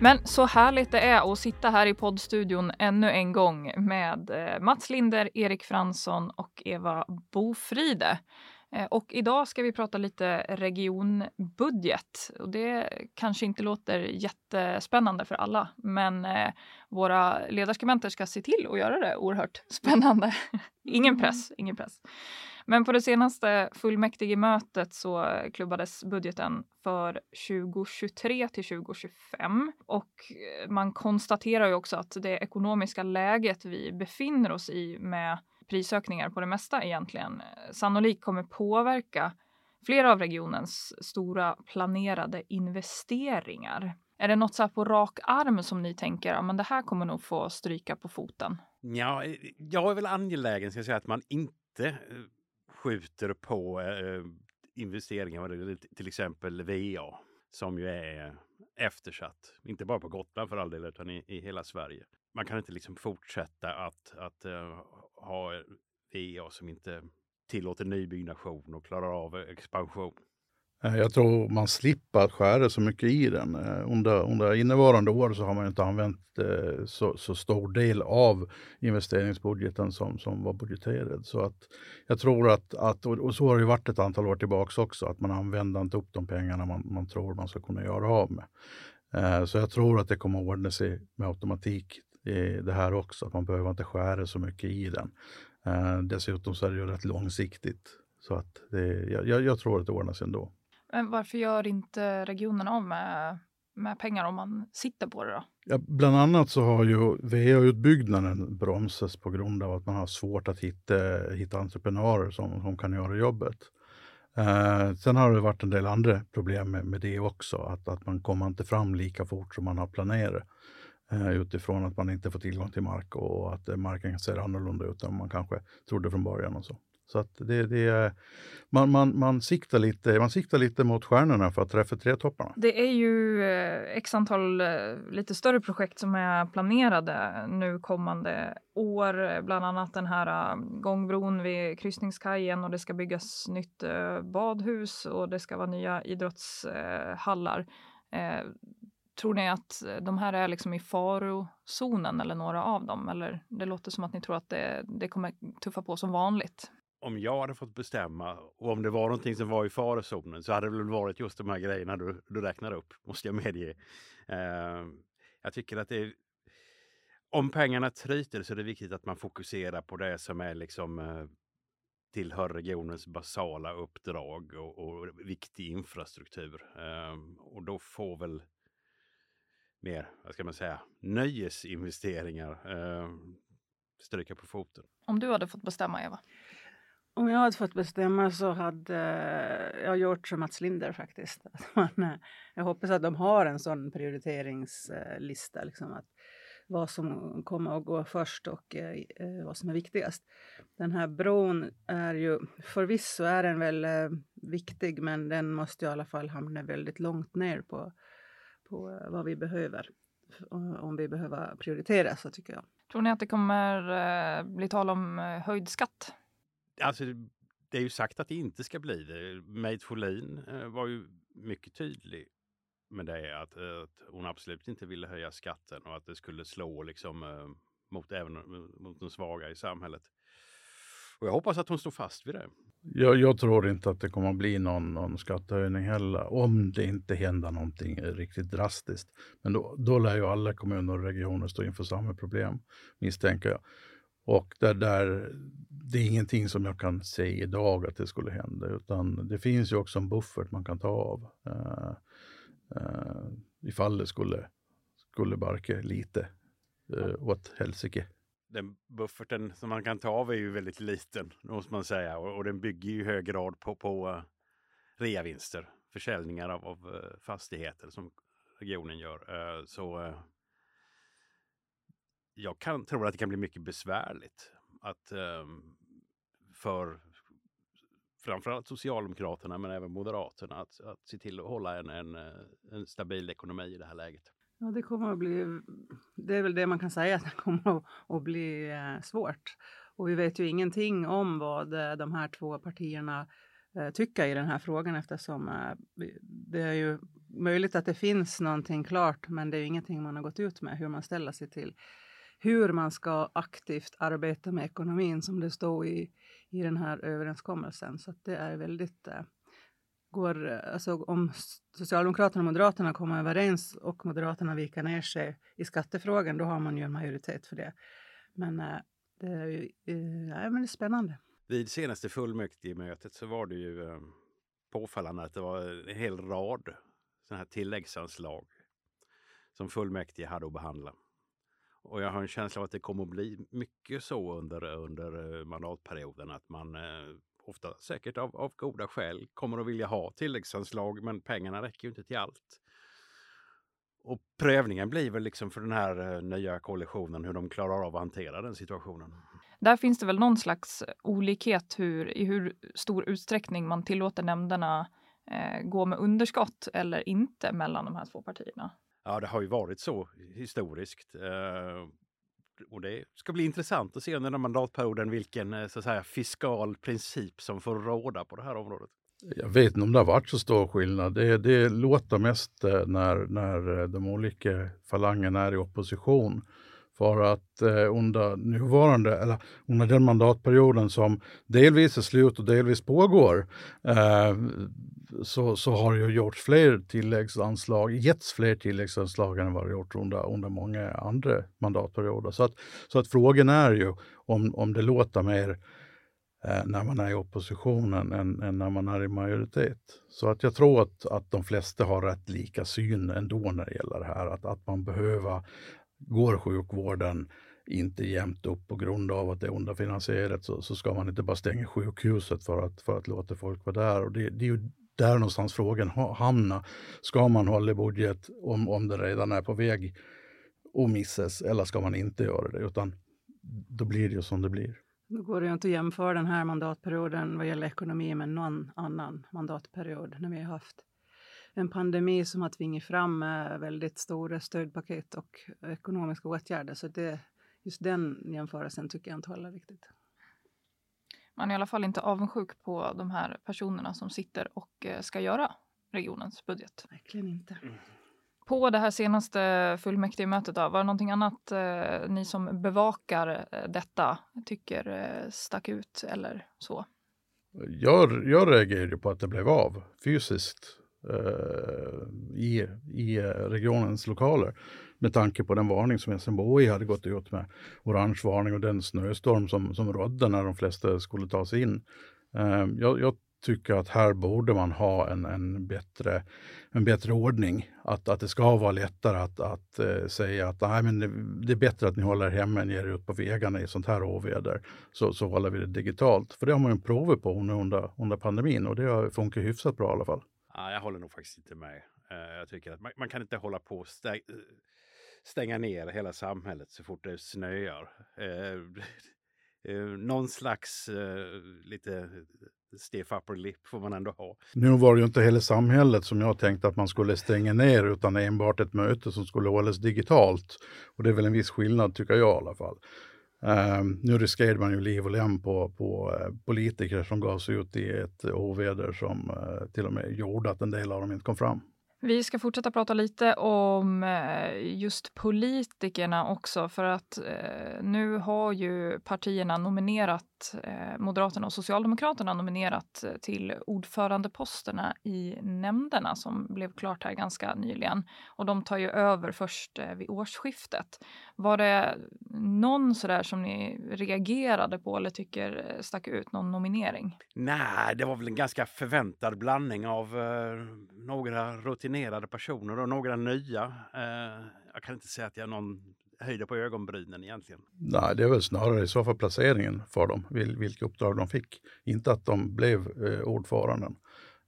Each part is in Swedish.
Men så härligt det är att sitta här i poddstudion ännu en gång med eh, Mats Linder, Erik Fransson och Eva Bofride. Eh, och idag ska vi prata lite regionbudget. Och det kanske inte låter jättespännande för alla, men eh, våra ledarskribenter ska se till att göra det oerhört spännande. ingen mm. press, ingen press. Men på det senaste fullmäktigemötet så klubbades budgeten för 2023 till 2025 och eh, man konstaterar ju också att det ekonomiska läget vi befinner oss i med prisökningar på det mesta egentligen eh, sannolikt kommer påverka flera av regionens stora planerade investeringar. Är det något så här på rak arm som ni tänker, ja, men det här kommer nog få stryka på foten? Ja, eh, jag är väl angelägen ska jag säga, att man inte skjuter på eh, investeringar, till exempel VA, som ju är eftersatt. Inte bara på Gotland för all del, utan i, i hela Sverige. Man kan inte liksom fortsätta att, att uh, ha VA som inte tillåter nybyggnation och klarar av expansion. Eh, jag tror man slipper att skära så mycket i den. Eh, under, under innevarande år så har man inte använt eh, så, så stor del av investeringsbudgeten som, som var budgeterad. Så att jag tror att, att och så har det varit ett antal år tillbaks också, att man använder inte upp de pengarna man, man tror man ska kunna göra av med. Så jag tror att det kommer att ordna sig med automatik det här också, att man behöver inte skära så mycket i den. Dessutom så är det ju rätt långsiktigt. Så att det, jag, jag tror att det ordnar sig ändå. Men varför gör inte regionen av med, med pengar om man sitter på det då? Ja, bland annat så har ju VA-utbyggnaden bromsats på grund av att man har svårt att hitta, hitta entreprenörer som, som kan göra jobbet. Eh, sen har det varit en del andra problem med, med det också, att, att man kommer inte fram lika fort som man har planerat eh, utifrån att man inte får tillgång till mark och att marken ser annorlunda ut än man kanske trodde från början. och så. Så att det, det, man, man, man, siktar lite, man siktar lite mot stjärnorna för att träffa tretopparna. Det är ju eh, x antal eh, lite större projekt som är planerade nu kommande år. Bland annat den här eh, gångbron vid kryssningskajen och det ska byggas nytt badhus och det ska vara nya idrottshallar. Tror ni att de här är liksom i farozonen eller några av dem? Eller det låter som att ni tror att det, det kommer tuffa på som vanligt om jag hade fått bestämma och om det var någonting som var i farozonen så hade det väl varit just de här grejerna du, du räknar upp, måste jag medge. Eh, jag tycker att det är, om pengarna tryter så är det viktigt att man fokuserar på det som är liksom eh, tillhör regionens basala uppdrag och, och viktig infrastruktur. Uh, och då får väl mer, vad ska man säga, nöjesinvesteringar ehm, stryka på foten. Om du hade fått bestämma, Eva? Om jag hade fått bestämma så hade jag gjort som Mats Linder faktiskt. Att man, eh, jag hoppas att de har en sån prioriteringslista. Liksom att vad som kommer att gå först och eh, eh, vad som är viktigast. Den här bron är ju, förvisso är den väl eh, viktig men den måste i alla fall hamna väldigt långt ner på, på eh, vad vi behöver. Eh, om vi behöver prioritera så tycker jag. Tror ni att det kommer eh, bli tal om höjd skatt Alltså, det är ju sagt att det inte ska bli det. Made Folin eh, var ju mycket tydlig med det att, eh, att, hon absolut inte ville höja skatten och att det skulle slå liksom eh, mot, även mot de svaga i samhället. Och jag hoppas att hon står fast vid det. Jag, jag tror inte att det kommer att bli någon, någon skattehöjning heller, om det inte händer någonting riktigt drastiskt. Men då, då lär ju alla kommuner och regioner stå inför samma problem, misstänker jag. Och där, där, det är ingenting som jag kan säga idag att det skulle hända, utan det finns ju också en buffert man kan ta av uh, uh, ifall det skulle, skulle barka lite uh, åt helsike. Den bufferten som man kan ta av är ju väldigt liten, måste man säga, och, och den bygger ju i hög grad på, på uh, reavinster, försäljningar av, av fastigheter som regionen gör. Så jag kan, tror att det kan bli mycket besvärligt att um, för framförallt Socialdemokraterna men även Moderaterna att, att se till att hålla en, en, eh, en stabil ekonomi i det här läget. Ja, det kommer att bli, det är väl det man kan säga, att det kommer att, att bli eh, svårt. Och vi vet ju ingenting om vad eh, de här två partierna eh, tycker i den här frågan eftersom det är ju möjligt att det finns någonting klart men det är ingenting man har gått ut med hur man ställer sig till hur man ska aktivt arbeta med ekonomin som det står i, i den här överenskommelsen. Så det är väldigt eh, går, eh, alltså om Socialdemokraterna och Moderaterna kommer överens och Moderaterna viker ner sig i skattefrågan, då har man ju en majoritet för det. Men eh, det är ju eh, ja, men det är spännande. Vid senaste fullmäktigemötet så var det ju påfallande att det var en hel rad sådana här tilläggsanslag som fullmäktige hade att behandla. Och jag har en känsla av att det kommer att bli mycket så under, under eh, mandatperioden att man eh, ofta säkert av, av goda skäl, kommer att vilja ha tilläggsanslag men pengarna räcker ju inte till allt. Och prövningen blir väl liksom för den här eh, nya koalitionen hur de klarar av att hantera den situationen. Där finns det väl någon slags olikhet hur, i hur stor utsträckning man tillåter nämnderna eh, gå med underskott eller inte mellan de här två partierna. Ja, det har ju varit så historiskt. Eh, och det ska bli intressant att se under den mandatperioden vilken eh, så att säga, fiskal princip som får råda på det här området. Jag vet inte om det har varit så stor skillnad. Det, det låter mest eh, när, när eh, de olika falangerna är i opposition för att eh, under nuvarande, eller under den mandatperioden som delvis är slut och delvis pågår, eh, så, så har det ju gjorts fler tilläggsanslag, getts fler tilläggsanslag än vad det gjorts under, under många andra mandatperioder. Så att, så att frågan är ju om, om det låter mer eh, när man är i oppositionen än, än, när man är i majoritet. Så att jag tror att, att de flesta har rätt lika syn ändå när det gäller det här, att, att man behöver går sjukvården inte jämnt upp på grund av att det är underfinansierat så, så ska man inte bara stänga sjukhuset för att, för att låta folk vara där. Och det, det är ju där någonstans frågan hamnar. Ska man hålla budget om, om den redan är på väg att missas eller ska man inte göra det? Utan då blir det ju som det blir. Då går det ju inte att jämföra den här mandatperioden vad gäller ekonomi med någon annan mandatperiod när vi har haft en pandemi som har tvingat fram eh, väldigt stora stödpaket och ekonomiska åtgärder. Så det, just den jämförelsen tycker jag inte håller riktigt. Man är i alla fall inte avundsjuk på de här personerna som sitter och eh, ska göra regionens budget. Verkligen inte. På det här senaste fullmäktigemötet, då, var det någonting annat eh, ni som bevakar eh, detta tycker eh, stack ut eller så? Jag, jag reagerade på att det blev av fysiskt eh, i, i regionens lokaler med tanke på den varning som SMHI hade gått ut med. Orange varning och den snöstorm som, som rådde när de flesta skulle ta sig in. Eh, jag, jag, tycker att här borde man ha en, en, bättre, en bättre ordning. Att, att det ska vara lättare att, att eh, säga att nej, men det, det, är bättre att ni håller hemma än ger ut på vägarna i sånt här oväder. Så, så håller vi det digitalt. För det har man ju provat på under, under pandemin och det har funkat hyfsat bra i alla fall. Ja, jag håller nog faktiskt inte med. Eh, jag tycker att man, man kan inte hålla på och stänga ner hela samhället så fort det snöar. Eh, eh någon slags eh, lite eh, stiff upper lip får man ändå ha. Nu var det ju inte hela samhället som jag tänkte att man skulle stänga ner utan enbart ett möte som skulle hållas digitalt. Och det är väl en viss skillnad tycker jag i alla fall. Eh, nu riskerade man ju liv och lem på, på politiker som gav sig ut i ett oväder som till och med gjorde att en del av dem inte kom fram. Vi ska fortsätta prata lite om eh, just politikerna också för att eh, nu har ju partierna nominerat, eh, Moderaterna och Socialdemokraterna nominerat till ordförandeposterna i nämnderna som blev klart här ganska nyligen. Och de tar ju över först vid årsskiftet. Var det någon sådär som ni reagerade på eller tycker stack ut, någon nominering? Nej, det var väl en ganska förväntad blandning av några rutiner rutinerade personer och några nya. Eh, jag kan inte säga att jag någon höjde på ögonbrynen egentligen. Nej, det är väl snarare i så fall placeringen för dem, vil, vilka uppdrag de fick. Inte att de blev eh, ordföranden.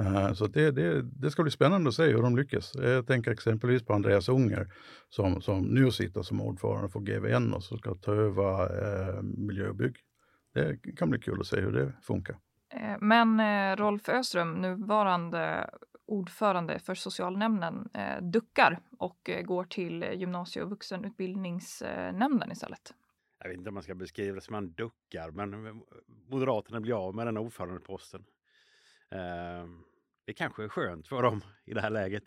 Eh, så det, det, det ska bli spännande att se hur de lyckas. Jag tänker exempelvis på Andreas Unger som, som nu sitter som ordförande för GVN och som ska ta över eh, miljö och bygg. Det kan bli kul att se hur det funkar. Eh, men eh, Rolf Öström, nuvarande ordförande för socialnämnden, eh, duckar och går till gymnasie och vuxenutbildningsnämnden istället. Jag vet inte om man ska beskriva det som han duckar, men Moderaterna blir av med den ordförandeposten. Det kanske är skönt för dem i det här läget,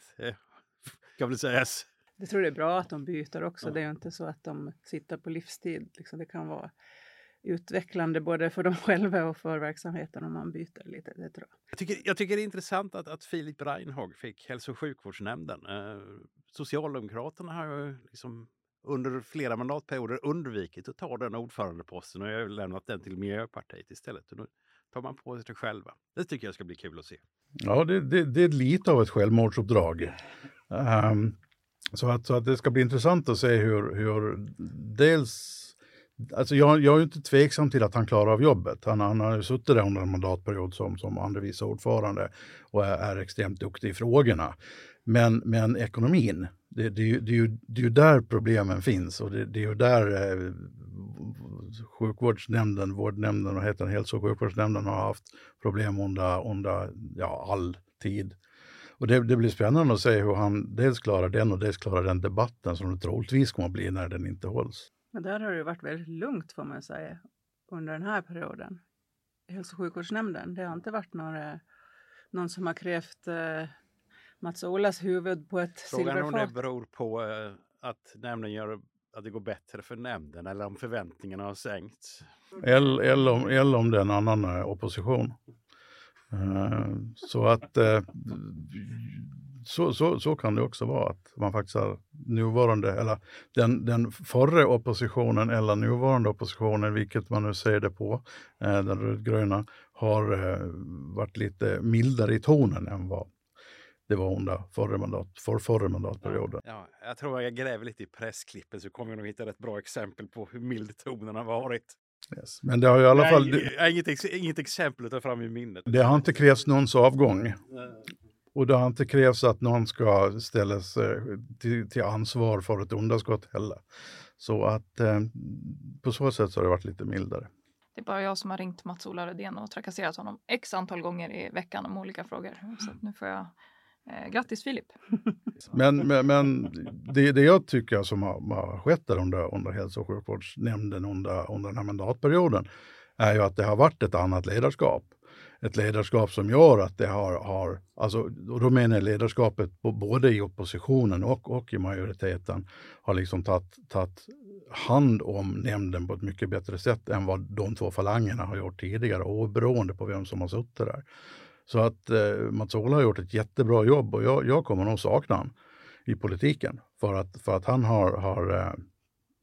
kan väl sägas. Jag tror det är bra att de byter också. Ja. Det är ju inte så att de sitter på livstid. Liksom det kan vara utvecklande både för dem själva och för verksamheten om man byter lite. Det tror jag. Jag, tycker, jag tycker det är intressant att, att Filip Reinhag fick hälso och sjukvårdsnämnden. Eh, Socialdemokraterna har ju liksom under flera mandatperioder undvikit att ta den ordförandeposten och jag har lämnat den till Miljöpartiet istället. Och nu tar man på sig det själva. Det tycker jag ska bli kul att se. Ja, det, det, det är lite av ett självmordsuppdrag. Um, så, att, så att det ska bli intressant att se hur, hur dels Alltså jag, jag är inte tveksam till att han klarar av jobbet. Han, han har suttit där under en mandatperiod som, som andre vice ordförande och är, är extremt duktig i frågorna. Men, men ekonomin, det, det, det, är ju, det är ju där problemen finns och det, det är ju där eh, sjukvårdsnämnden, vårdnämnden och heter hälso och sjukvårdsnämnden har haft problem under, under ja, all tid. Och det, det, blir spännande att se hur han dels klarar den och dels klarar den debatten som det troligtvis kommer att bli när den inte hålls. Men där har det varit väldigt lugnt får man säga under den här perioden. Hälso och sjukvårdsnämnden, det har inte varit några, någon som har krävt eh, Mats Olas huvud på ett silverfat. Frågan om det beror på eh, att nämnden gör att det går bättre för nämnden eller om förväntningarna har sänkts. Eller, eller, om, eller om det är en annan eh, opposition. Uh, så att så, så, så kan det också vara, att man faktiskt har nuvarande, eller den, den förra oppositionen eller nuvarande oppositionen, vilket man nu ser det på, eh, den rödgröna, har eh, varit lite mildare i tonen än vad det var under förra, mandat, för förra mandatperioden. Ja, jag tror jag gräver lite i pressklippen så kommer jag nog hitta ett bra exempel på hur mild tonen har varit. Yes. Men det har ju i alla fall... Jag har inget, inget exempel att ta fram i minnet. Det har inte krävts någons avgång. Och det har inte krävts att någon ska ställas till, till ansvar för ett underskott heller. Så att eh, på så sätt så har det varit lite mildare. Det är bara jag som har ringt Mats-Ola Rödén och trakasserat honom x antal gånger i veckan om olika frågor. Så nu får jag eh, grattis Filip! Men, men, men det, det, jag tycker som har, har skett där under, under hälso och sjukvårdsnämnden under, under den här mandatperioden är ju att det har varit ett annat ledarskap ett ledarskap som gör att det har, har alltså, och då menar jag ledarskapet både i oppositionen och, och i majoriteten, har liksom tagit hand om nämnden på ett mycket bättre sätt än vad de två falangerna har gjort tidigare, oberoende på vem som har suttit där. Så att eh, Mats Ola har gjort ett jättebra jobb och jag, jag kommer nog sakna honom i politiken för att, för att han, har, har, eh,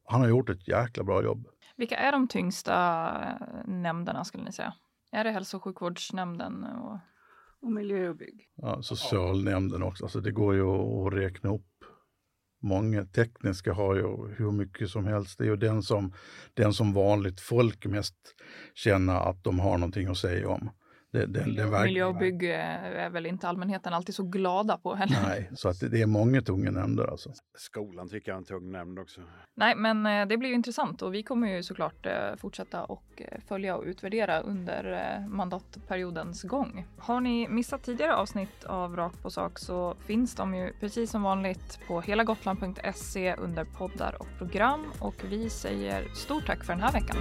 han har gjort ett jäkla bra jobb. Vilka är de tyngsta eh, nämnderna skulle ni säga? Är det hälso och sjukvårdsnämnden? Och, och miljö och bygg. Ja, socialnämnden också. Alltså det går ju att räkna upp många tekniska har ju hur mycket som helst. Det är ju den som, den som vanligt folk mest känner att de har någonting att säga om. Det, det, det miljö och bygg är väl inte allmänheten alltid så glada på heller. Nej, så att det är många tunga nämnder alltså. Skolan tycker jag är en tung nämnd också. Nej, men eh, det blir ju intressant och vi kommer ju såklart eh, fortsätta och eh, följa och utvärdera under mandatperiodens gång. Har ni missat tidigare avsnitt av Rakt på sak så finns de ju precis som vanligt på helagotland.se under poddar och program och vi säger stort tack för den här veckan.